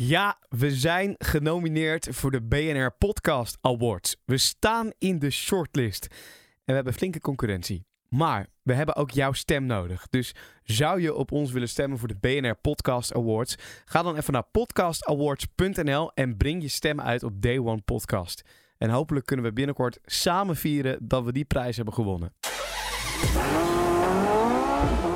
Ja, we zijn genomineerd voor de BNR Podcast Awards. We staan in de shortlist. En we hebben flinke concurrentie. Maar we hebben ook jouw stem nodig. Dus zou je op ons willen stemmen voor de BNR Podcast Awards? Ga dan even naar podcastawards.nl en breng je stem uit op Day One Podcast. En hopelijk kunnen we binnenkort samen vieren dat we die prijs hebben gewonnen.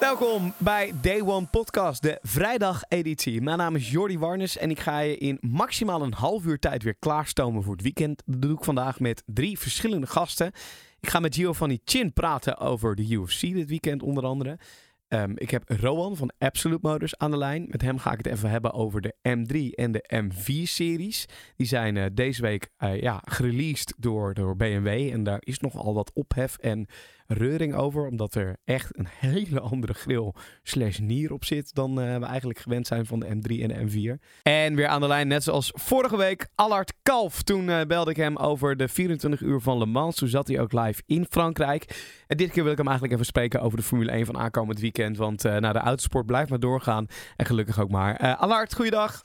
Welkom bij Day One Podcast, de vrijdageditie. Mijn naam is Jordi Warnes en ik ga je in maximaal een half uur tijd weer klaarstomen voor het weekend. Dat doe ik vandaag met drie verschillende gasten. Ik ga met Giovanni Chin praten over de UFC dit weekend onder andere. Ehm, ik heb Rowan van Absolute Motors aan de lijn. Met hem ga ik het even hebben over de M3 en de M4-series. Die zijn eh, deze week eh, ja, gereleased door, door BMW. En daar is nogal wat ophef en reuring over. Omdat er echt een hele andere grill slash nier op zit dan eh, we eigenlijk gewend zijn van de M3 en de M4. En weer aan de lijn, net zoals vorige week, Allard Kalf. Toen eh, belde ik hem over de 24 uur van Le Mans. Toen zat hij ook live in Frankrijk. En dit keer wil ik hem eigenlijk even spreken over de Formule 1 van aankomend weekend. Want nou, de autosport blijft maar doorgaan. En gelukkig ook maar. Allard, goeiedag.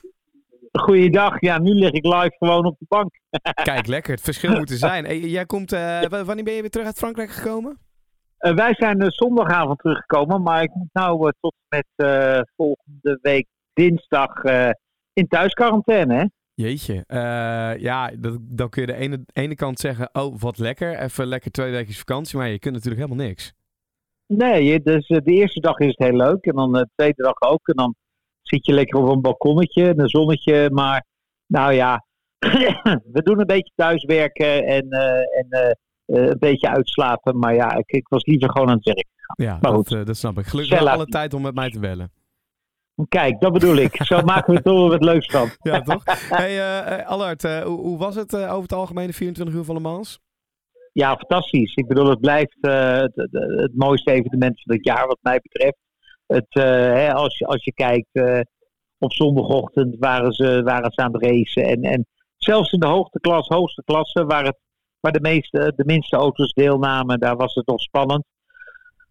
Goeiedag, ja, nu lig ik live gewoon op de bank. Kijk, lekker. Het verschil moet er zijn. Hey, jij komt, wanneer ben je weer terug uit Frankrijk gekomen? Eh, wij zijn eh, zondagavond teruggekomen, maar ik moet nou eh, tot met volgende week dinsdag in thuisquarantaine. Hè? Jeetje. Ja, dat, dan kun je de ene, ene kant zeggen, oh, wat lekker. Even lekker twee weken vakantie. Maar je kunt natuurlijk helemaal niks. Nee, dus de eerste dag is het heel leuk en dan de tweede dag ook. En dan zit je lekker op een balkonnetje, een zonnetje. Maar nou ja, we doen een beetje thuiswerken en, en een beetje uitslapen. Maar ja, ik, ik was liever gewoon aan het werk. Ja, Maar dat, goed. eh, dat snap ik. Gelukkig wel Cella. alle tijd om met mij te bellen. Kijk, dat bedoel ik. Zo maken we het door het leukst van. Ja, toch? hey, eh, eh, Allard, eh, hoe, hoe was het eh, over het algemeen de 24 uur van Le Mans? Ja, fantastisch. Ik bedoel, het blijft eh, het, het, mooiste evenement van het jaar wat mij betreft. Het, eh, hè, als, je, als je kijkt, eh, op zondagochtend waren ze, waren ze aan het racen. En, en zelfs in de hoogste klas, hoogste klasse, waar, het, waar de, meeste, de minste auto's deelnamen, daar was het nog spannend.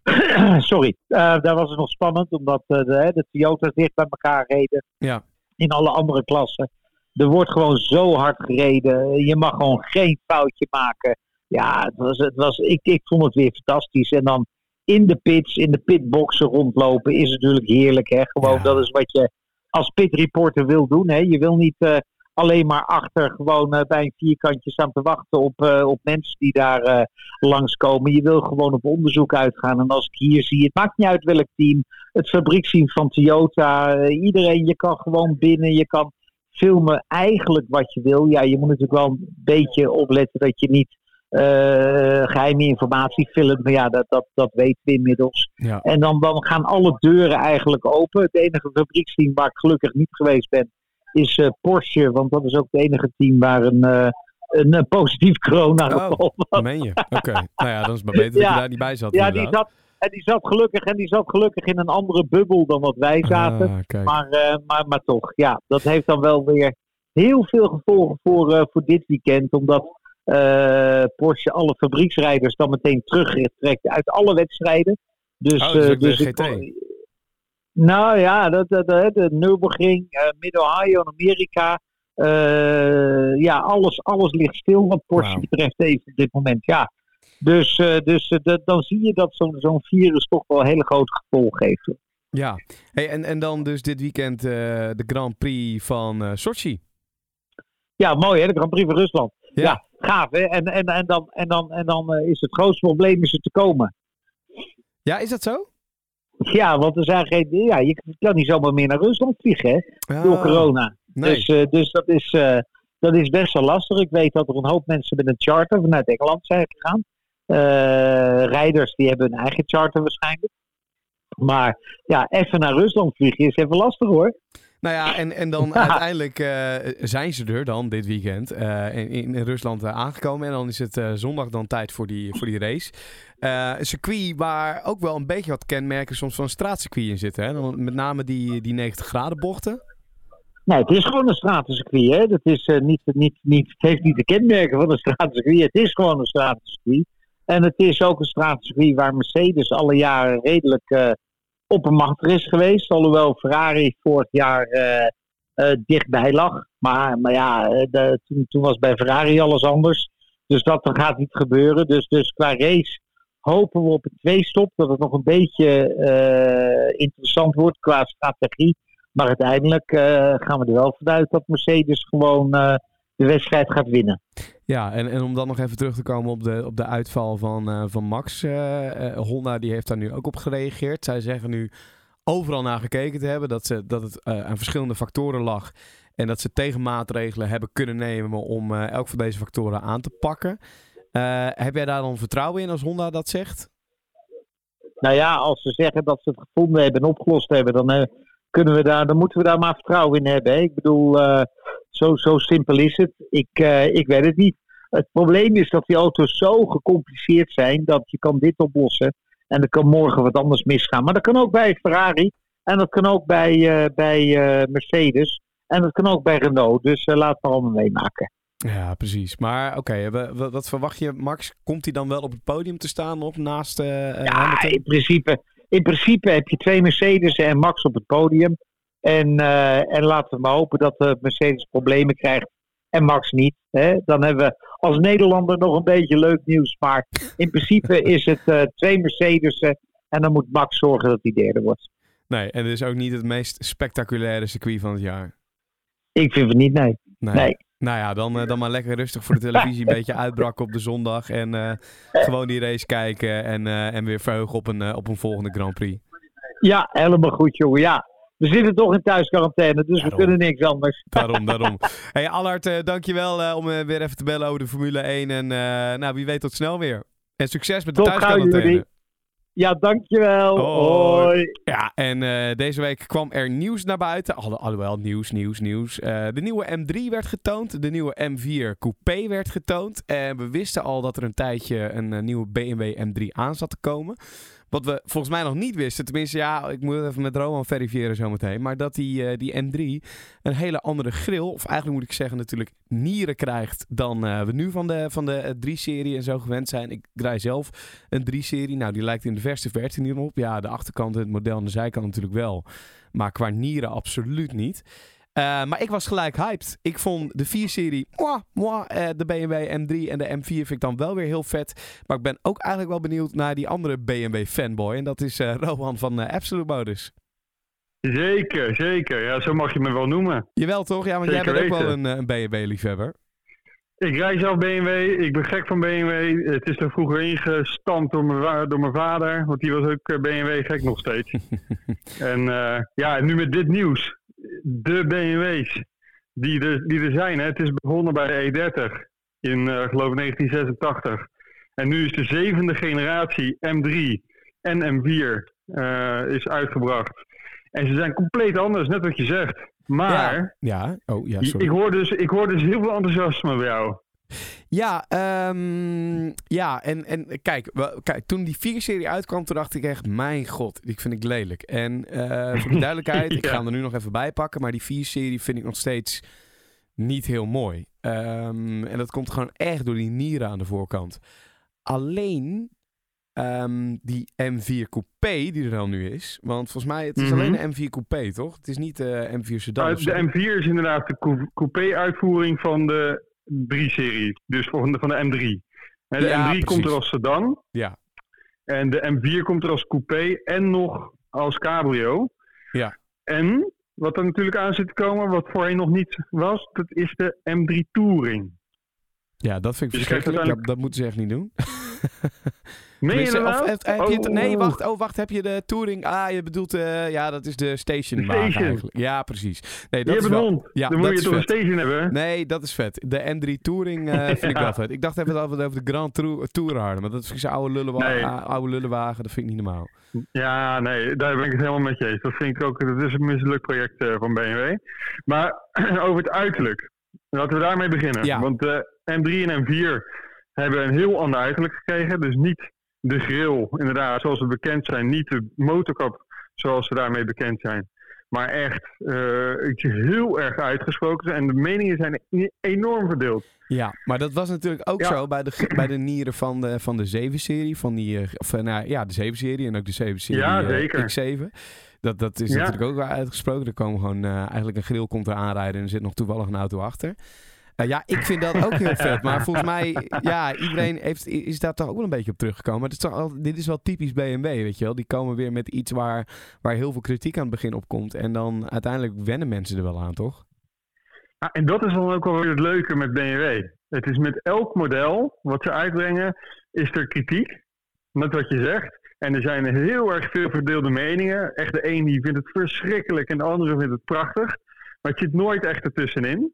Sorry, Eh, daar was het nog spannend, omdat eh, de, de Toyota's dicht bij elkaar reden. Ja. In alle andere klassen. Er wordt gewoon zo hard gereden. Je mag gewoon geen foutje maken. Ja, het was, het was, ik, ik vond het weer fantastisch. En dan in de pits, in de pitboxen rondlopen, is natuurlijk heerlijk. Hè? Gewoon, Ja. dat is wat je als pitreporter wil doen. Hè? Je wil niet eh, alleen maar achter gewoon eh, bij een vierkantje staan te wachten op, eh, op mensen die daar eh, langskomen. Je wil gewoon op onderzoek uitgaan. En als ik hier zie, het maakt niet uit welk team. Het fabrieksteam van Toyota. iedereen, je kan gewoon binnen. Je kan filmen eigenlijk wat je wil. Ja, je moet natuurlijk wel een beetje opletten dat je niet eh, geheime informatie filmt. Maar ja, dat, dat, dat weten we inmiddels. Ja. En dan, dan gaan alle deuren eigenlijk open. Het enige fabrieksteam waar ik gelukkig niet geweest ben, is eh, Porsche. Want dat is ook het enige team waar een, eh, een, eh, positief corona-geval was. Meen je? Oké. nou ja, dan is het maar beter dat je daar niet bij zat. Ja, die zat, en die zat gelukkig en die zat gelukkig in een andere bubbel dan wat wij zaten. Ah, kijk. Maar, maar, maar toch, ja, dat heeft dan wel weer heel veel gevolgen voor, voor dit weekend. Omdat eh, Porsche alle fabrieksrijders dan meteen terugtrekt uit alle wedstrijden. Dus, Oh, dus ik- GT? Nou ja, dat, dat, dat, de Nürburgring, eh Mid-Ohio in Amerika. eh, ja, alles, alles ligt stil wat Porsche betreft even op dit moment. Ja. Dus, eh, dus dat- dan zie je dat zo'n zo'n virus toch wel hele grote gevolgen heeft. Ja. Hey, en, en dan dus dit weekend de Grand Prix van Sochi. Ja, mooi hè, de Grand Prix van Rusland. Ja. Ja, gaaf hè. En, en, en dan, en dan, en dan is het grootste probleem is er te komen. Ja, is dat zo? Ja, want er zijn geen, ja, je kan niet zomaar meer naar Rusland vliegen hè, door corona. Nee. Dus, eh, dus dat, is, eh, dat is best wel lastig. Ik weet dat er een hoop mensen met een charter vanuit Engeland zijn gegaan. Eh, rijders die hebben hun eigen charter waarschijnlijk. Maar ja, even naar Rusland vliegen is even lastig hoor. Nou ja, en, en dan uiteindelijk eh, zijn ze er dan dit weekend uh, in, in, Rusland uh, aangekomen. En dan is het zondag dan tijd voor die, voor die race. een circuit waar ook wel een beetje wat kenmerken soms van een straatcircuit in zitten. Hè? Dan met name die, die 90 graden bochten. Nee, het is gewoon een stratencircuit. Hè? Dat is, niet, niet, niet, het heeft niet de kenmerken van een stratencircuit. Het is gewoon een stratencircuit. En het is ook een stratencircuit waar Mercedes alle jaren redelijk oppermachtig is geweest. Alhoewel Ferrari vorig jaar uh, uh, dichtbij lag. Maar, maar ja, eh, de, toen, toen, was bij Ferrari alles anders. Dus dat gaat niet gebeuren. Dus, dus qua race hopen we op een twee-stop dat het nog een beetje interessant wordt qua strategie. Maar uiteindelijk gaan we er wel vanuit dat Mercedes gewoon de wedstrijd gaat winnen. Ja, en, en om dan nog even terug te komen op de, op de uitval van, uh, van Max. Uh, Honda die heeft daar nu ook op gereageerd. Zij zeggen nu overal naar gekeken te hebben. Dat, ze, dat het aan verschillende factoren lag. En dat ze tegenmaatregelen hebben kunnen nemen om elk van deze factoren aan te pakken. heb jij daar dan vertrouwen in als Honda dat zegt? Nou ja, als ze zeggen dat ze het gevonden hebben en opgelost hebben, dan, kunnen we daar, dan moeten we daar maar vertrouwen in hebben. Hè? Ik bedoel, zo, zo simpel is het. Ik, uh, ik weet het niet. Het probleem is dat die auto's zo gecompliceerd zijn dat je kan dit oplossen. En er kan morgen wat anders misgaan. Maar dat kan ook bij Ferrari. En dat kan ook bij, uh, bij uh, Mercedes. En dat kan ook bij Renault. Dus uh, laat maar allemaal meemaken. Ja, precies. Maar oké, okay, wat verwacht je, Max? Komt hij dan wel op het podium te staan nog naast Ja, in principe, in principe heb je twee Mercedes en Max op het podium. En, uh, en laten we maar hopen dat de Mercedes problemen krijgt en Max niet. Hè? Dan hebben we als Nederlander nog een beetje leuk nieuws. Maar in principe is het uh, twee Mercedes'en en dan moet Max zorgen dat hij derde wordt. Nee, en het is ook niet het meest spectaculaire circuit van het jaar. Ik vind het niet, nee. nee. nee. Nou ja, dan, uh, dan maar lekker rustig voor de televisie. Een beetje uitbraken op de zondag. En uh, gewoon die race kijken. En, uh, en weer verheugen op een, op een volgende Grand Prix. Ja, helemaal goed, jongen. Ja, we zitten toch in thuisquarantaine, dus we kunnen niks anders. Daarom, daarom. hey Allard, uh, dankjewel uh, om uh, weer even te bellen over de Formule 1. En nou, wie weet tot snel weer. En succes met de thuisquarantaine. Ja, dankjewel. Hoi. Ja, en deze week kwam er nieuws naar buiten. alhoewel, nieuws, nieuws, nieuws. de nieuwe M3 werd getoond. De nieuwe M4 Coupé werd getoond. En we wisten al dat er een tijdje een nieuwe BMW M3 aan zat te komen. Wat we volgens mij nog niet wisten, tenminste ja, ik moet even met Roman verifiëren zometeen. Maar dat die, uh, die M3 een hele andere grill, of eigenlijk moet ik zeggen natuurlijk nieren krijgt dan uh, we nu van de, van de 3-serie en zo gewend zijn. Ik draai zelf een 3-serie. Nou, die lijkt in de verste verte niet op. Ja, de achterkant, het model en de zijkant natuurlijk wel. Maar qua nieren absoluut niet. Uh, maar ik was gelijk hyped. Ik vond de 4-serie, uh, de BMW M3 en de M4 vind ik dan wel weer heel vet. Maar ik ben ook eigenlijk wel benieuwd naar die andere BMW fanboy. En dat is uh, Rohan van Absolute Motors. Zeker, zeker. Ja, zo mag je me wel noemen. Jawel toch? Ja, want jij bent ook wel een, een BMW-liefhebber. Ik rij zelf BMW, ik ben gek van BMW. Het is er vroeger ingestampt door mijn, door mijn vader, want die was ook BMW-gek nog steeds. en ja, nu met dit nieuws de BMW's die er, die er zijn. Hè. Het is begonnen bij de E30 in, uh, geloof 1986. En nu is de zevende generatie M3 en M4 uh, is uitgebracht. En ze zijn compleet anders, net wat je zegt. Maar ja, ja. Oh, ja sorry. Ik, hoor dus, ik hoor dus heel veel enthousiasme bij jou. Ja, um, ja en, en kijk, kijk, toen die 4-serie uitkwam, toen dacht ik echt, mijn god, die vind ik lelijk. En uh, voor de duidelijkheid, ik ga hem er nu nog even bij pakken, maar die 4-serie vind ik nog steeds niet heel mooi. Um, en dat komt gewoon echt door die nieren aan de voorkant. Alleen um, die M4 Coupé die er dan nu is, want volgens mij het is mm -hmm. alleen de M4 Coupé, toch? Het is niet de M4 Sedan. de M4 is inderdaad de coupé-uitvoering van de 3-serie, dus van de, van de M3. En de M3 komt er als sedan. Ja. En de M4 komt er als coupé en nog als cabrio. Ja. En wat er natuurlijk aan zit te komen, wat voorheen nog niet was, dat is de M3 Touring. Ja, dat vind ik dus verschrikkelijk. Dat, dat, moeten ze echt niet doen. Meen je of, heb, heb je het, nee, Oh. wacht, oh, wacht, heb je de touring? Ah, je bedoelt, eh, ja, dat is de station. Station. eigenlijk. Ja, precies. Nee, Je dat hebt is een wel, ja, Dan moet je toch een station hebben? Nee, dat is vet. De M3 Touring eh, vind ik wel vet. Ik dacht even dat we het over de Grand Tour, Tour hadden, maar dat is zo'n oude, lullenwa Nee. ah, oude lullenwagen, dat vind ik niet normaal. Ja, nee, daar ben ik het helemaal met je eens. Dat vind ik ook, dat is een mislukt project eh, van BMW. Maar over het uiterlijk. Laten we daarmee beginnen. Ja. Want de M3 en M4 hebben een heel ander uiterlijk gekregen. Dus niet de grill, inderdaad, zoals we bekend zijn. Niet de motorkap, zoals we daarmee bekend zijn. Maar echt eh, iets heel erg uitgesproken. En de meningen zijn e- enorm verdeeld. Ja, maar dat was natuurlijk ook Ja. zo bij de, bij de nieren van de, van de 7-serie. Van die, eh, of, eh, nou, ja, de 7-serie en ook de 7-serie Ja, eh, zeker. X7. Dat, dat is Ja. natuurlijk ook wel uitgesproken. Er komen gewoon eigenlijk een grill komt er aanrijden en er zit nog toevallig een auto achter. Eh, ja, ik vind dat ook heel vet. Maar volgens mij, ja, iedereen heeft, is daar toch ook wel een beetje op teruggekomen. Maar het is toch al, dit is wel typisch BMW, weet je wel. Die komen weer met iets waar, waar heel veel kritiek aan het begin op komt. En dan uiteindelijk wennen mensen er wel aan, toch? En dat is dan ook wel weer het leuke met BMW. Het is met elk model wat ze uitbrengen, is er kritiek. Net wat je zegt. En er zijn heel erg veel verdeelde meningen. Echt de een die vindt het verschrikkelijk en de andere vindt het prachtig. Maar het zit nooit echt ertussenin.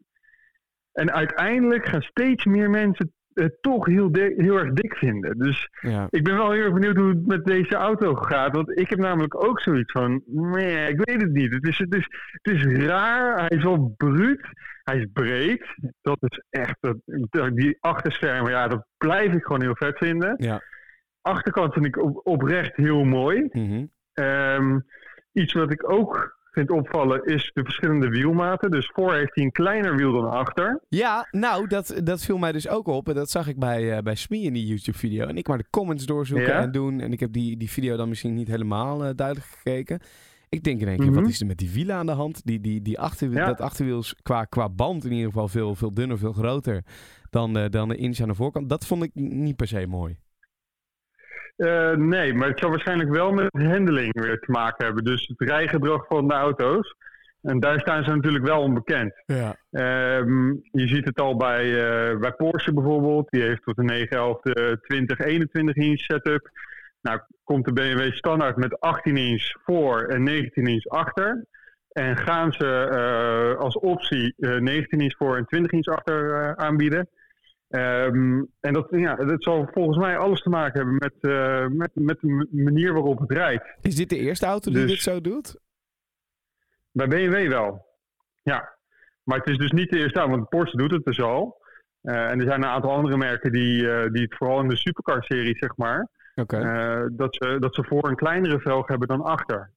En uiteindelijk gaan steeds meer mensen het toch heel, heel erg dik vinden. Dus Ja. ik ben wel heel erg benieuwd hoe het met deze auto gaat. Want ik heb namelijk ook zoiets van, nee, ik weet het niet. Het is, het is, het is raar, hij is wel bruut, hij is breed. Dat is echt, dat- die achterschermen, ja, dat blijf ik gewoon heel vet vinden. Ja. Achterkant vind ik op- oprecht heel mooi. Mhm. Ehm, iets wat ik ook vind opvallen is de verschillende wielmaten. Dus voor heeft hij een kleiner wiel dan achter. Ja, nou, dat, dat viel mij dus ook op. En dat zag ik bij, eh bij Smee in die YouTube-video. En ik maar de comments doorzoeken Ja? en doen. En ik heb die, die video dan misschien niet helemaal eh, duidelijk gekeken. Ik denk in één keer, Mhm. wat is er met die wielen aan de hand? Die, die, die achterwiel, Ja. Dat achterwiel is qua, qua band in ieder geval veel, veel dunner, veel groter dan, eh, dan de inch aan de voorkant. Dat vond ik niet per se mooi. Eh, nee, maar het zal waarschijnlijk wel met handling weer te maken hebben. Dus het rijgedrag van de auto's. En daar staan ze natuurlijk wel onbekend. Ja. Ehm, je ziet het al bij, eh, bij Porsche bijvoorbeeld. Die heeft tot de 911 de 2021 inch setup. Nou, komt de BMW standaard met 18 inch voor en 19 inch achter. En gaan ze eh, als optie eh, 19 inch voor en 20 inch achter aanbieden. Ehm, en dat, ja, dat zal volgens mij alles te maken hebben met, eh, met, met de manier waarop het rijdt. Is dit de eerste auto die Dus- dit zo doet? Bij BMW wel. Ja. Maar het is dus niet de eerste auto, want Porsche doet het dus al. Eh, en er zijn een aantal andere merken die, eh, die het vooral in de supercar-serie, zeg maar, dat, ze, dat ze voor een kleinere velg hebben dan achter.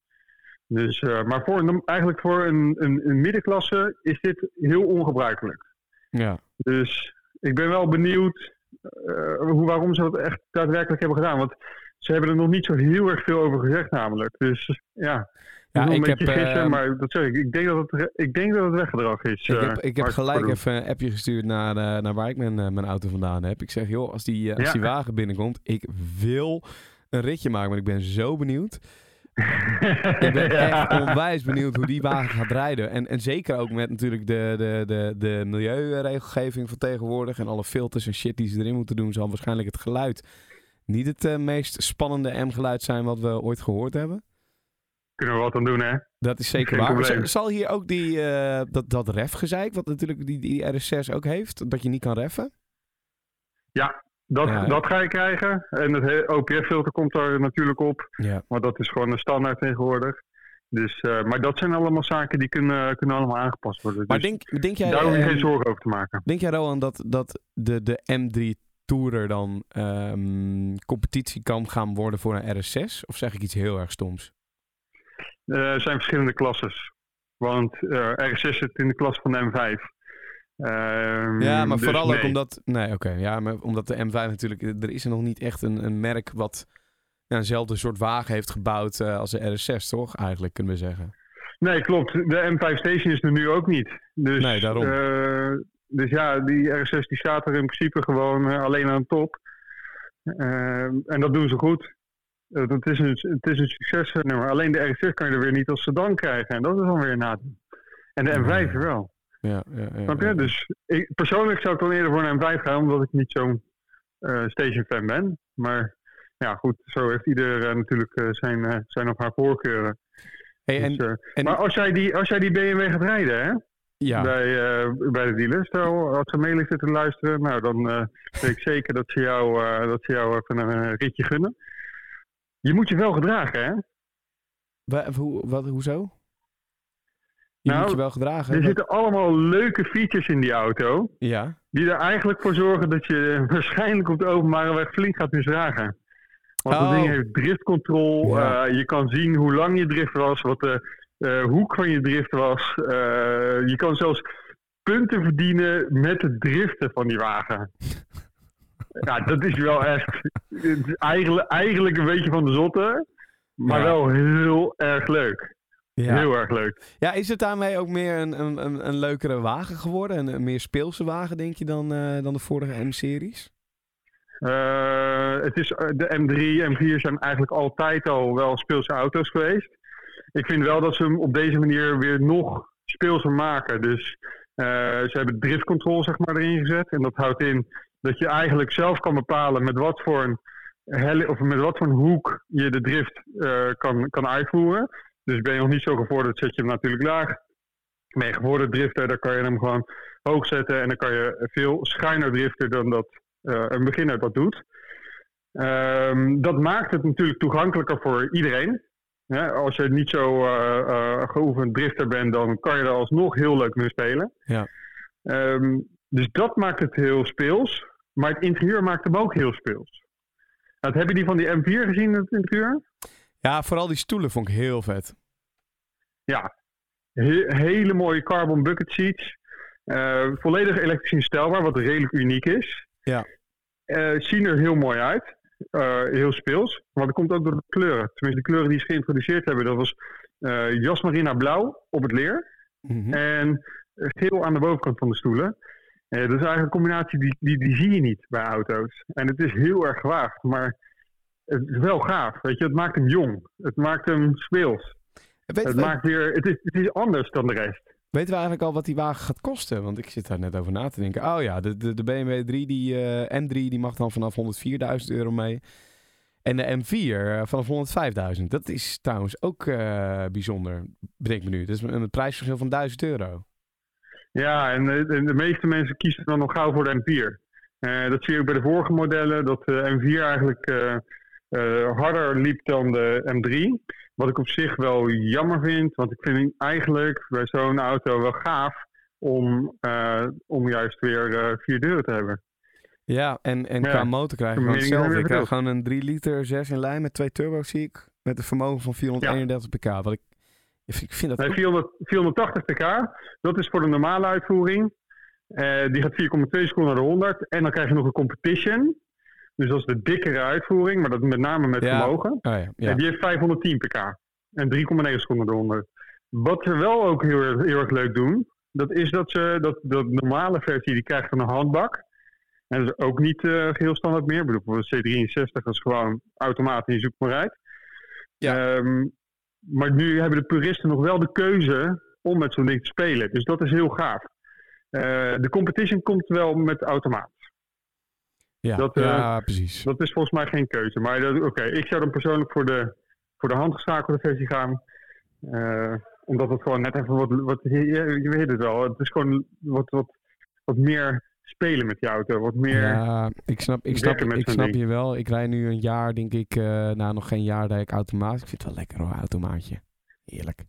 Dus, maar voor een, eigenlijk voor een, een, een middenklasse is dit heel ongebruikelijk. ja. Dus ik ben wel benieuwd eh, hoe, waarom ze dat echt daadwerkelijk hebben gedaan. Want ze hebben er nog niet zo heel erg veel over gezegd namelijk. Dus ja, Ja, ik beetje heb, gissen, ehm, maar dat zeg ik. Ik denk dat het, ik denk dat het weggedrag is. Ik eh, heb, ik heb gelijk even een appje gestuurd naar, eh, naar waar ik mijn, eh, mijn auto vandaan heb. Ik zeg, joh, als die, eh, als Ja. die wagen binnenkomt, ik wil een ritje maken, want ik ben zo benieuwd. Ik ben Ja. echt onwijs benieuwd hoe die wagen gaat rijden. En, en zeker ook met natuurlijk de, de, de, de milieuregelgeving van tegenwoordig en alle filters en shit die ze erin moeten doen, zal waarschijnlijk het geluid niet het eh, meest spannende M-geluid zijn wat we ooit gehoord hebben. Kunnen we wat aan doen, hè? Dat is zeker Geen waar. probleem. Zal hier ook die, eh, dat, dat refgezeik, wat natuurlijk die, die RS6 ook heeft, dat je niet kan reffen? Dat, Ja. dat ga je krijgen. En het OPF-filter komt er natuurlijk op. Ja. Maar dat is gewoon een standaard tegenwoordig. Dus, eh, maar dat zijn allemaal zaken die kunnen, kunnen allemaal aangepast worden. Maar dus denk, denk jij, daar hoef je ehm, geen zorgen over te maken. denk jij Rowan dat, dat de, de M3 Tourer dan ehm, competitie kan gaan worden voor een RS6? Of zeg ik iets heel erg stoms? Eh, Er zijn verschillende klasses. Want eh RS6 zit in de klas van de M5. Ehm, Ja, maar dus vooral ook omdat, nee, oké, ja, maar omdat de M5 natuurlijk, er is er nog niet echt een, een merk wat ja, eenzelfde soort wagen heeft gebouwd eh, als de RS6, toch? Eigenlijk kunnen we zeggen. Nee, klopt. De M5 Station is er nu ook niet. Dus, Nee, daarom. eh, dus ja, die RS6 die staat er in principe gewoon eh, alleen aan de top. Ehm, en dat doen ze goed. Het, is een, het is een succesnummer. Alleen de RS6 kan je er weer niet als sedan krijgen. En dat is dan weer een nadeel. En de M5 er wel. Ja, ja, ja, Snap je? ja. Dus ik, persoonlijk zou ik dan eerder voor een M5 gaan, omdat ik niet zo'n eh station fan ben. Maar ja, goed, zo heeft ieder eh, natuurlijk eh, zijn, eh, zijn of haar voorkeuren. Hey, en, Dus, en- maar als jij, die, als jij die BMW gaat rijden, hè? ja, bij, eh, bij de dealer. Stel, als ze mee zitten te luisteren, nou, dan eh, weet ik zeker dat ze, jou, eh, dat ze jou even een ritje gunnen. Je moet je wel gedragen, hè? wa- hoe, wat, hoezo? Je Nou, moet je wel gedragen. Er zitten allemaal leuke features in die auto. Ja, Die er eigenlijk voor zorgen dat je waarschijnlijk op de openbare weg flink gaat misdragen. Want Oh. dat ding heeft driftcontrol. Ja. eh, je kan zien hoe lang je drift was, wat de eh, hoek van je drift was. Eh, je kan zelfs punten verdienen met het driften van die wagen. ja, dat is wel echt is eigenlijk, eigenlijk een beetje van de zotte. Maar Ja. wel heel erg leuk. Ja. Heel erg leuk. ja, is het daarmee ook meer een, een, een, een leukere wagen geworden? Een, een meer speelse wagen, denk je, dan, eh, dan de vorige M-series? Eh, het is, eh, de M3, M4 zijn eigenlijk altijd al wel speelse auto's geweest. Ik vind wel dat ze hem op deze manier weer nog speelser maken. Dus ze hebben driftcontrol zeg maar, erin gezet. En dat houdt in dat je eigenlijk zelf kan bepalen met wat voor een, helle, of met wat voor een hoek je de drift kan, kan uitvoeren. Dus ben je nog niet zo gevorderd, zet je hem natuurlijk laag. Ben je gevorderd drifter, dan kan je hem gewoon hoog zetten. En dan kan je veel schuiner driften dan dat eh, een beginner dat doet. Ehm, dat maakt het natuurlijk toegankelijker voor iedereen. Als je niet zo eh, eh, geoefend drifter bent, dan kan je er alsnog heel leuk mee spelen. Ja. Ehm, dus dat maakt het heel speels. Maar het interieur maakt hem ook heel speels. Nou, heb je die van die M4 gezien, het interieur? Ja, vooral die stoelen vond ik heel vet. Ja, he- hele mooie carbon bucket seats. Eh, volledig elektrisch instelbaar, wat redelijk uniek is. Ja. Eh, zien er heel mooi uit. Eh, heel speels. Maar dat komt ook door de kleuren. Tenminste, de kleuren die ze geïntroduceerd hebben. Dat was jasmarina blauw op het leer. Mhm. En geel aan de bovenkant van de stoelen. Dat is eigenlijk een combinatie die, die, die zie je niet bij auto's. En het is heel erg gewaagd. Maar het is wel gaaf. Weet je, het maakt hem jong. Het maakt hem speels. Weet, Het, we- maakt weer, het, is, het is anders dan de rest. weten we eigenlijk al wat die wagen gaat kosten? Want ik zit daar net over na te denken. Oh ja, de, de, de BMW 3, die, eh, M3, die mag dan vanaf 104.000 euro mee. En de M4 eh, vanaf 105.000. Dat is trouwens ook eh, bijzonder, bedenk me nu. Dat is een, een prijsverschil van 1000 euro. Ja, en, eh, en de meeste mensen kiezen dan nog gauw voor de M4. Eh, dat zie je ook bij de vorige modellen, dat de M4 eigenlijk eh, eh, harder liep dan de M3. Wat ik op zich wel jammer vind, want ik vind eigenlijk bij zo'n auto wel gaaf om, eh, om juist weer eh, vier deuren te hebben. Ja, en, en Ja, qua motor krijg je gewoon hetzelfde. Ik krijg gewoon een 3 liter 6 in lijn met twee turbo's zie ik. Met een vermogen van 431 pk. Wat ik, ik vind dat Nee, ook- 400, 480 pk, dat is voor de normale uitvoering. Eh, die gaat 4,2 seconden naar de 100. En dan krijg je nog een competition. Dus dat is de dikkere uitvoering, maar dat met name met Ja. vermogen. Oh ja, ja. En die heeft 510 pk. En 3,9 seconden de 100. Wat ze wel ook heel, erg- heel erg leuk doen, dat is dat ze dat, dat normale versie, die krijgt van een handbak. En dat is ook niet eh geheel standaard meer. Ik bedoel, voor de C63 dat is gewoon automaat en je zoekt maar uit. Ja. Ehm, maar nu hebben de puristen nog wel de keuze om met zo'n ding te spelen. Dus dat is heel gaaf. Eh, de competition komt wel met automaat. Ja, dat, eh, ja, precies. Dat is volgens mij geen keuze. Maar dat- oké, ik zou dan persoonlijk voor de, voor de handgeschakelde versie gaan. Eh, omdat het gewoon net even wat, wat je, je- je weet het wel. Het is gewoon wat, wat, wat meer spelen met die auto. Wat meer. Ja, ik snap, ik snap, ik ding. je wel. Ik rij nu een jaar, denk ik, eh nou nog geen jaar rijd ik automaat. Ik vind het wel lekker hoor, automaatje. Heerlijk.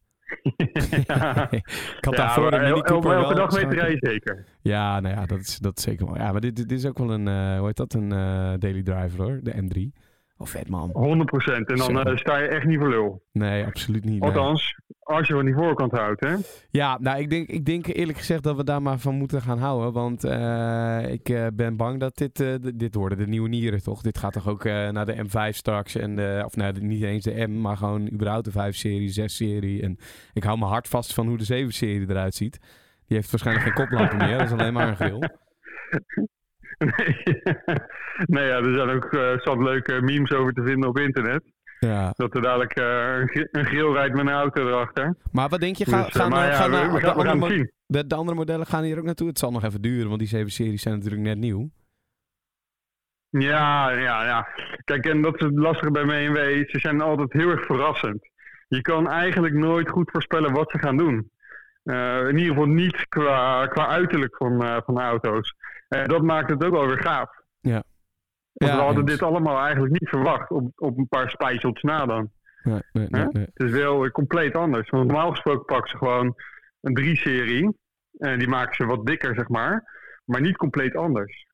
Ja, ik had Ja, daarvoor een Mini Cooper elke dag mee te rijden zeker. Ja, nou ja, dat is, dat is zeker wel. Ja, maar dit, dit is ook wel een, eh, hoe heet dat, een eh, daily driver hoor, de M3. Oh, vet man. 100%. En dan eh, sta je echt niet voor lul. Nee, absoluut niet. nee. Althans, als je van die voorkant houdt. Hè? Ja, nou, ik denk, ik denk eerlijk gezegd dat we daar maar van moeten gaan houden. Want eh, ik eh, ben bang dat dit, dit worden de nieuwe nieren, toch? Dit gaat toch ook naar de M5 straks. En de, of nou, niet eens de M, maar gewoon überhaupt de 5-serie, 6-serie. En ik hou mijn hart vast van hoe de 7-serie eruit ziet. Die heeft waarschijnlijk geen koplampen meer. Dat is alleen maar een grill. nee, nee ja, er zijn ook zat leuke memes over te vinden op internet. Ja. Dat er dadelijk eh, een grill rijdt met een auto erachter. Maar wat denk je? Dus, eh, gaan, maar ja, gaan, we, we de gaan, andere. De, de andere modellen gaan hier ook naartoe. Het zal nog even duren, want die 7-series zijn natuurlijk net nieuw. Ja, ja, ja. Kijk, en dat is het lastige bij BMW. Ze zijn altijd heel erg verrassend. Je kan eigenlijk nooit goed voorspellen wat ze gaan doen. In ieder geval niet qua, qua uiterlijk van, eh, van auto's. En dat maakt het ook wel weer gaaf. Ja. Want Ja, we hadden dit allemaal eigenlijk niet verwacht op, op een paar spijsels na dan. Nee, nee, nee, Hè? nee. Het is wel compleet anders. Want normaal gesproken pakken ze gewoon een 3-serie. En die maken ze wat dikker, zeg maar. Maar niet compleet anders.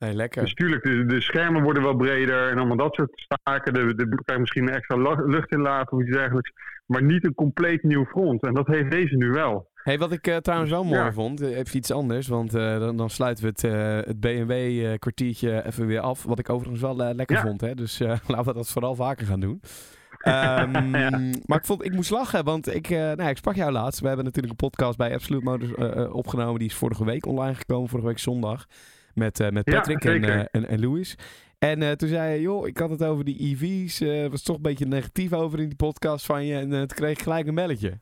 Nee, lekker. Dus tuurlijk, de, de schermen worden wel breder en allemaal dat soort zaken. De, de, je misschien extra lucht in laten of iets dergelijks. Maar niet een compleet nieuw front. En dat heeft deze nu wel. Hey, wat ik eh, trouwens wel mooi Ja. vond, eh, even iets anders, want eh, dan, dan sluiten we het, het BMW-kwartiertje even weer af. Wat ik overigens wel lekker Ja. vond, hè? dus laten we dat vooral vaker gaan doen. Ehm, Ja. Maar ik, vond, ik moest lachen, want ik, nou, ik sprak jou laatst. We hebben natuurlijk een podcast bij Absolute Motors opgenomen. Die is vorige week online gekomen, vorige week zondag. Met, eh, met Ja, Patrick en, eh, en, en Louis. En eh, toen zei je, joh, ik had het over die EV's. was toch een beetje negatief over in die podcast van je. En toen kreeg ik gelijk een belletje.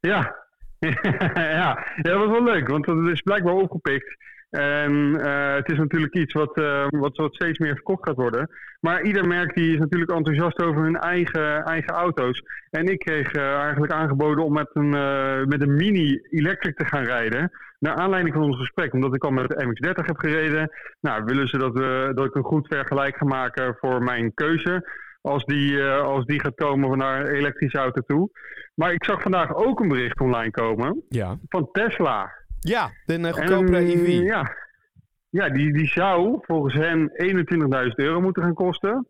Ja. ja. ja, dat was wel leuk, want dat is blijkbaar opgepikt. En eh, het is natuurlijk iets wat, eh, wat, wat steeds meer verkocht gaat worden. Maar ieder merk die is natuurlijk enthousiast over hun eigen, eigen auto's. En ik kreeg eh, eigenlijk aangeboden om met een, met een Mini Electric te gaan rijden. Naar aanleiding van ons gesprek, omdat ik al met de MX-30 heb gereden. Nou, willen ze dat, we, dat ik een goed vergelijk ga maken voor mijn keuze. Als die, als die gaat komen naar een elektrische auto toe. Maar ik zag vandaag ook een bericht online komen Ja. van Tesla. Ja, de uh, goedkopere En, EV. Ja, ja die, die zou volgens hen 21.000 euro moeten gaan kosten.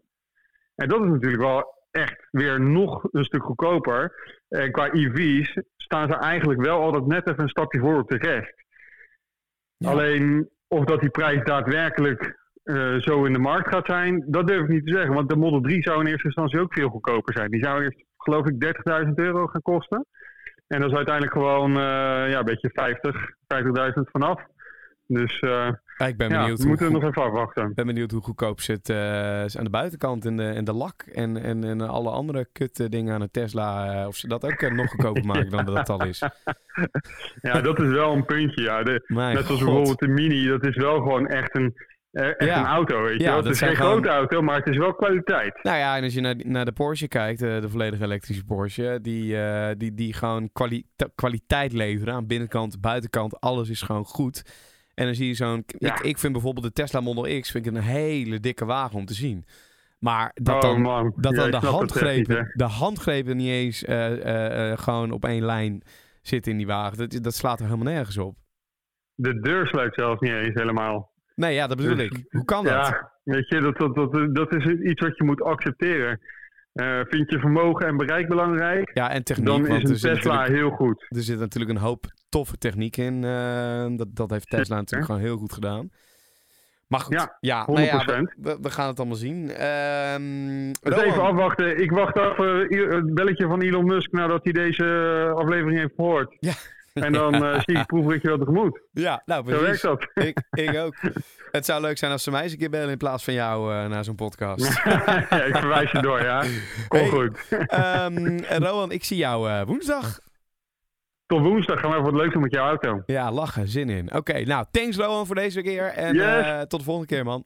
En dat is natuurlijk wel echt weer nog een stuk goedkoper. En qua EV's staan ze eigenlijk wel altijd net even een stapje voor op de rest. Ja. Alleen of dat die prijs daadwerkelijk eh, zo in de markt gaat zijn, dat durf ik niet te zeggen. Want de Model 3 zou in eerste instantie ook veel goedkoper zijn. Die zou eerst, geloof ik, 30.000 euro gaan kosten. En dat is uiteindelijk gewoon eh, ja, een beetje 50, 50.000 vanaf. Dus eh, Ja, ik ben ja, benieuwd, we hoe, moeten goed- nog even afwachten. ben benieuwd hoe goedkoop ze het eh, aan de buitenkant en de, en de lak en, en, en alle andere kut dingen aan een Tesla. of ze dat ook nog goedkoper maken dan dat het al is. Ja, dat is wel een puntje. Ja. De, net zoals god. bijvoorbeeld de Mini, dat is wel gewoon echt een, echt Ja. een auto. Weet je Ja, Het is geen gewoon- grote auto, maar het is wel kwaliteit. Nou ja, en als je naar, naar de Porsche kijkt, eh, de volledig elektrische Porsche, die, eh, die, die gewoon kwali- kwaliteit leveren aan binnenkant, buitenkant, alles is gewoon goed. En dan zie je zo'n... Ja. Ik, ik vind bijvoorbeeld de Tesla Model X vind ik een hele dikke wagen om te zien. Maar dat oh dan, dat dan de niet, handgrepen, hè. de handgrepen niet eens eh, eh, eh, gewoon op één lijn zitten in die wagen. Dat, dat slaat er helemaal nergens op. De deur sluit zelfs niet eens helemaal. Nee, ja, dat bedoel Dus- ik. Hoe kan dat? Ja, weet je, dat, dat, dat, dat is iets wat je moet accepteren. Eh, vind je vermogen en bereik belangrijk? Ja, en techniek. Dan want is een Tesla heel goed. Er zit natuurlijk een hoop toffe techniek in. eh, dat, dat heeft Tesla natuurlijk gewoon heel goed gedaan. Maar goed, ja, Ja, nou ja, 100%. we, we- we gaan het allemaal zien. Ehm Dus even afwachten. Ik wacht af eh, het belletje van Elon Musk nadat hij deze aflevering heeft gehoord. Ja. En dan eh, zie ik proefritje wel tegemoet. Ja, nou Zo precies. werkt dat. Ik, ik ook. Het zou leuk zijn als ze mij eens een keer bellen in plaats van jou eh, naar zo'n podcast. ja, ik verwijs je door, ja. Kom Hey. goed. Rowan, ik zie jou eh, woensdag. Tot woensdag gaan we even wat leuks doen met jouw auto. Ja, lachen, zin in. Oké, nou, thanks Rowan voor deze keer. En Yes. eh, tot de volgende keer, man.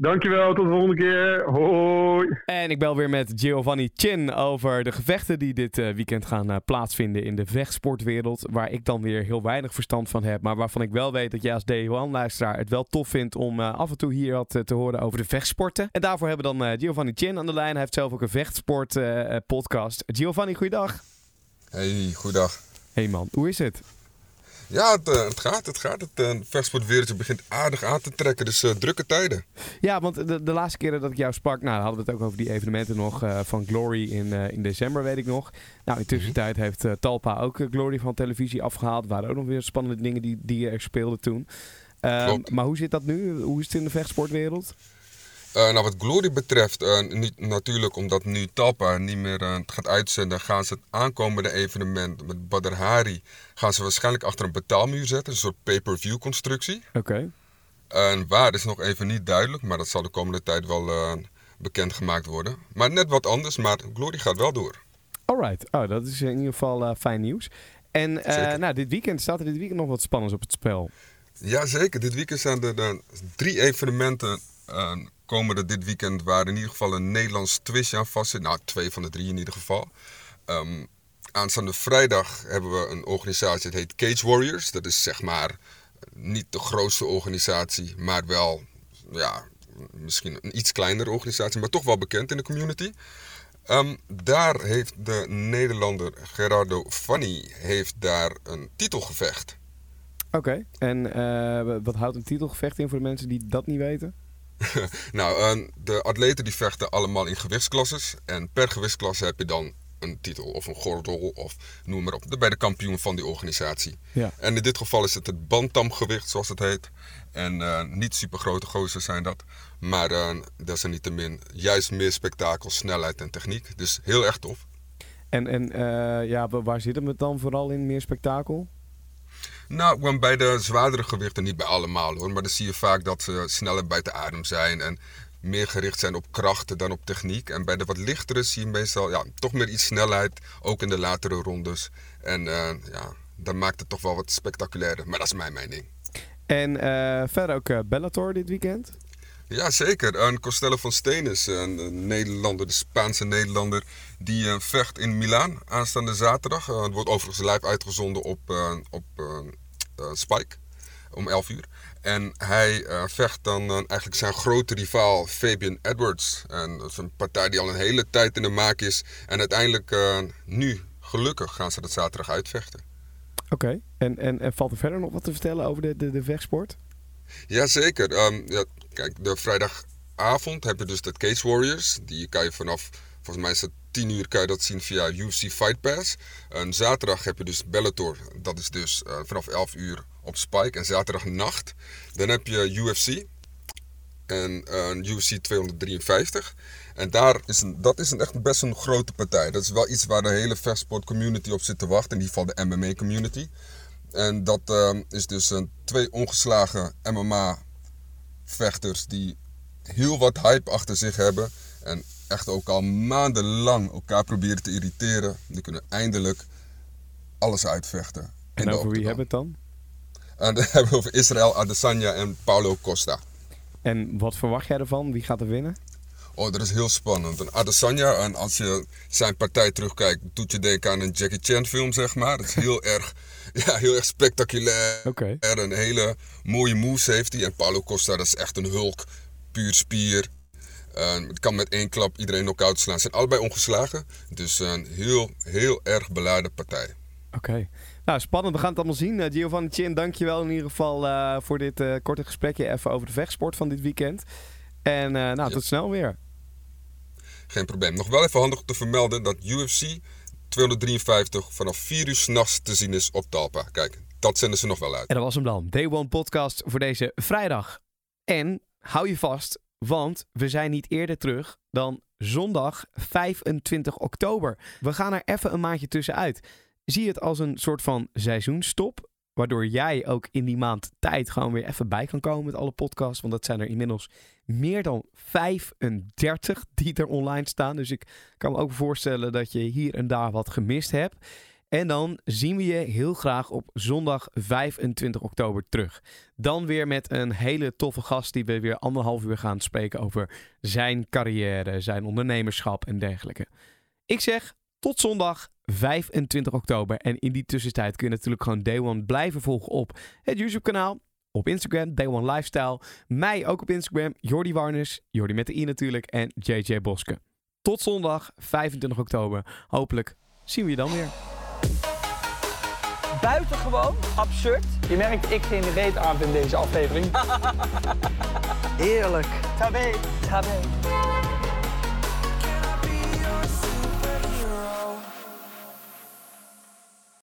Dankjewel, tot de volgende keer. Hoi. En ik bel weer met Giovanni Chin over de gevechten die dit eh, weekend gaan eh, plaatsvinden in de vechtsportwereld. Waar ik dan weer heel weinig verstand van heb. Maar waarvan ik wel weet dat jij als D1-luisteraar het wel tof vindt om eh, af en toe hier wat te horen over de vechtsporten. En daarvoor hebben we dan eh, Giovanni Chin aan de lijn. Hij heeft zelf ook een vechtsport eh, eh, podcast. Giovanni, goeiedag. Hey, goeiedag. Hey man, hoe is het? Ja, het, eh, het gaat, het gaat. Het uh, vechtsportwereldje begint aardig aan te trekken, dus eh, drukke tijden. Ja, want de, de laatste keren dat ik jou sprak, nou, hadden we het ook over die evenementen nog eh, van Glory in, eh, in december, weet ik nog. Nou, in tussentijd heeft eh, Talpa ook eh, Glory van televisie afgehaald. Er waren ook nog weer spannende dingen die, die er speelden toen. Ehm, maar hoe zit dat nu? Hoe is het in de vechtsportwereld? Eh, nou, wat Glory betreft, eh, niet, natuurlijk omdat nu Talpa niet meer eh, gaat uitzenden, gaan ze het aankomende evenement met Badr Hari, gaan ze waarschijnlijk achter een betaalmuur zetten, een soort pay-per-view constructie. Oké. En waar is nog even niet duidelijk, maar dat zal de komende tijd wel bekendgemaakt worden. Maar net wat anders, maar Glory gaat wel door. Alright. Oh, dat is in ieder geval fijn nieuws. En nou, dit weekend staat er dit weekend nog wat spannends op het spel. Jazeker, dit weekend zijn er drie evenementen komen dit weekend waar in ieder geval een Nederlands twistje aan vast zit. Nou, twee van de drie in ieder geval. Um, aanstaande vrijdag hebben we een organisatie, het heet Cage Warriors. Dat is zeg maar niet de grootste organisatie, maar wel ja, misschien een iets kleinere organisatie, maar toch wel bekend in de community. Um, daar heeft de Nederlander Gerardo Fanny heeft daar een titelgevecht. Oké, en uh, wat houdt een titelgevecht in voor de mensen die dat niet weten? nou, uh, de atleten die vechten allemaal in gewichtsklasses. En per gewichtsklasse heb je dan een titel of een gordel of noem maar op. Bij de kampioen van die organisatie. Ja. En in dit geval is het het bantamgewicht zoals het heet. En uh, niet super grote gozers zijn dat. Maar uh, desalniettemin juist meer spektakel, snelheid en techniek. Dus heel erg tof. En, en uh, ja, waar zit het dan vooral in meer spektakel? Nou, bij de zwaardere gewichten, niet bij allemaal hoor. Maar dan zie je vaak dat ze sneller de adem zijn. En meer gericht zijn op krachten dan op techniek. En bij de wat lichtere zie je meestal ja, toch meer iets snelheid, ook in de latere rondes. En uh, ja, dat maakt het toch wel wat spectaculairder. Maar dat is mijn mening. En uh, verder ook uh, Bellator dit weekend? Ja, zeker. Een Costello van Steen is een Nederlander, de Spaanse Nederlander, die vecht in Milaan aanstaande zaterdag. het wordt overigens live uitgezonden op, op Spike om 11 uur. En hij vecht dan eigenlijk zijn grote rivaal Fabian Edwards. En dat is een partij die al een hele tijd in de maak is. En uiteindelijk nu, gelukkig, gaan ze dat zaterdag uitvechten. Oké, en, en, en, valt er verder nog wat te vertellen over de, de, de vechtsport? Jazeker. Um, ja, kijk, de vrijdagavond heb je dus de Cage Warriors. Die kan je vanaf, volgens mij is het 10 uur, kan je dat zien via UFC Fight Pass. En zaterdag heb je dus Bellator. Dat is dus vanaf 11 uur op Spike en zaterdagnacht. Dan heb je UFC en uh, UFC 253. En daar is een, dat is een echt best een grote partij. Dat is wel iets waar de hele vechtsport community op zit te wachten. In ieder geval de MMA community. En dat uh, is dus uh, twee ongeslagen MMA vechters die heel wat hype achter zich hebben. En echt ook al maandenlang elkaar proberen te irriteren. Die kunnen eindelijk alles uitvechten. En over wie hebben het dan? En dan hebben we over Israël Adesanya en Paulo Costa. En wat verwacht jij ervan? Wie gaat er winnen? Oh, dat is heel spannend. En Adesanya, en als je zijn partij terugkijkt, doet je denken aan een Jackie Chan film, zeg maar. Dat is heel erg, ja, heel erg spectaculair. Okay. En een hele mooie moves heeft hij. En Paulo Costa, dat is echt een hulk. Puur spier. Uh, het kan met één klap iedereen knock-out slaan. Ze zijn allebei ongeslagen. Dus een heel, heel erg beladen partij. Oké. Okay. Nou, spannend. We gaan het allemaal zien. Uh, Giovanni Chin, dankjewel in ieder geval uh, voor dit uh, korte gesprekje even over de vechtsport van dit weekend. En nou, ja. tot snel weer. Geen probleem. Nog wel even handig te vermelden dat UFC 253 vanaf 4 uur s'nachts te zien is op Talpa. Kijk, dat zenden ze nog wel uit. En dat was hem dan. Day One Podcast voor deze vrijdag. En hou je vast, want we zijn niet eerder terug dan zondag 25 oktober. We gaan er even een maandje tussenuit zie het als een soort van seizoenstop. Waardoor jij ook in die maand tijd gewoon weer even bij kan komen met alle podcasts. Want dat zijn er inmiddels meer dan 35 die er online staan. Dus ik kan me ook voorstellen dat je hier en daar wat gemist hebt. En dan zien we je heel graag op zondag 25 oktober terug. Dan weer met een hele toffe gast die we weer anderhalf uur gaan spreken over zijn carrière, zijn ondernemerschap en dergelijke. Ik zeg tot zondag 25 oktober. En in die tussentijd kun je natuurlijk gewoon Day One blijven volgen op het YouTube kanaal. Op Instagram, Day One Lifestyle. Mij ook op Instagram, Jordi Warners. Jordi met de i natuurlijk. En JJ Boske. Tot zondag 25 oktober. Hopelijk zien we je dan weer. Buitengewoon absurd. Je merkt ik geen reet aan in deze aflevering. Heerlijk. Tabé. Tabé.